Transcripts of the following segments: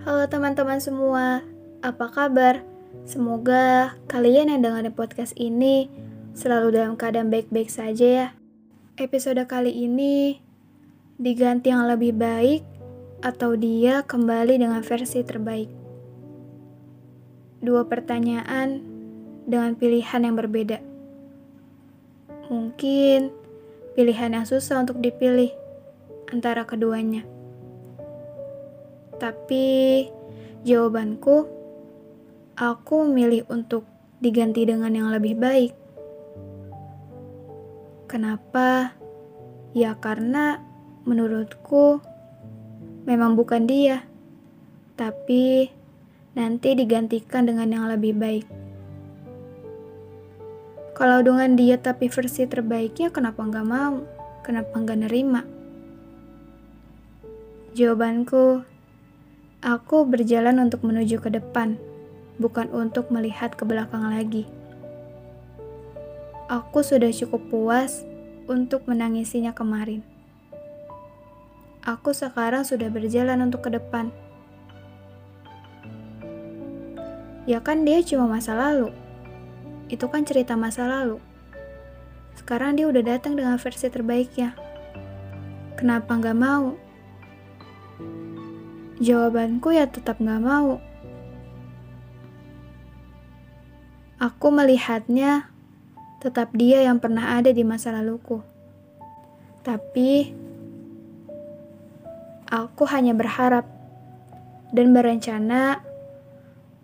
Halo teman-teman semua, apa kabar? Semoga kalian yang dengerin podcast ini selalu dalam keadaan baik-baik saja ya. Episode kali ini diganti yang lebih baik atau dia kembali dengan versi terbaik. Dua pertanyaan dengan pilihan yang berbeda. Mungkin pilihan yang susah untuk dipilih antara keduanya. Tapi jawabanku, aku memilih untuk diganti dengan yang lebih baik. Kenapa? Ya karena menurutku memang bukan dia, tapi nanti digantikan dengan yang lebih baik. Kalau dengan dia tapi versi terbaiknya kenapa nggak mau? Kenapa nggak nerima? Jawabanku, aku berjalan untuk menuju ke depan, bukan untuk melihat ke belakang lagi. Aku sudah cukup puas untuk menangisinya kemarin. Aku sekarang sudah berjalan untuk ke depan. Ya kan dia cuma masa lalu itu kan cerita masa lalu. Sekarang dia udah datang dengan versi terbaiknya. Kenapa nggak mau? Jawabanku ya tetap nggak mau. Aku melihatnya tetap dia yang pernah ada di masa laluku. Tapi aku hanya berharap dan berencana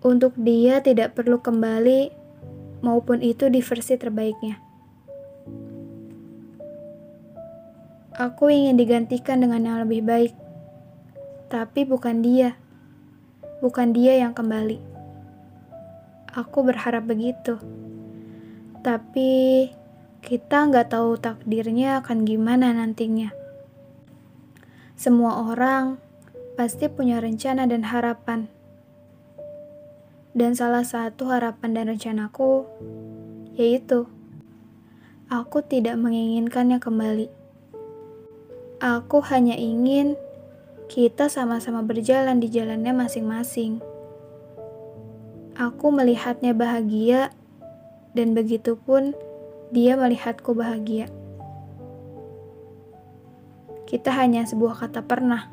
untuk dia tidak perlu kembali maupun itu di versi terbaiknya. Aku ingin digantikan dengan yang lebih baik, tapi bukan dia. Bukan dia yang kembali. Aku berharap begitu. Tapi kita nggak tahu takdirnya akan gimana nantinya. Semua orang pasti punya rencana dan harapan dan salah satu harapan dan rencanaku yaitu aku tidak menginginkannya kembali. Aku hanya ingin kita sama-sama berjalan di jalannya masing-masing. Aku melihatnya bahagia dan begitu pun dia melihatku bahagia. Kita hanya sebuah kata pernah.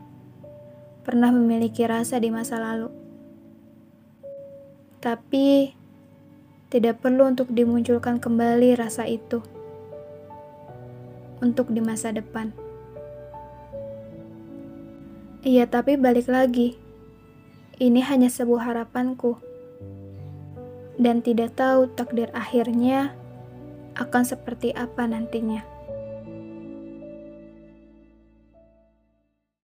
Pernah memiliki rasa di masa lalu tapi tidak perlu untuk dimunculkan kembali rasa itu untuk di masa depan. Iya, tapi balik lagi, ini hanya sebuah harapanku, dan tidak tahu takdir akhirnya akan seperti apa nantinya.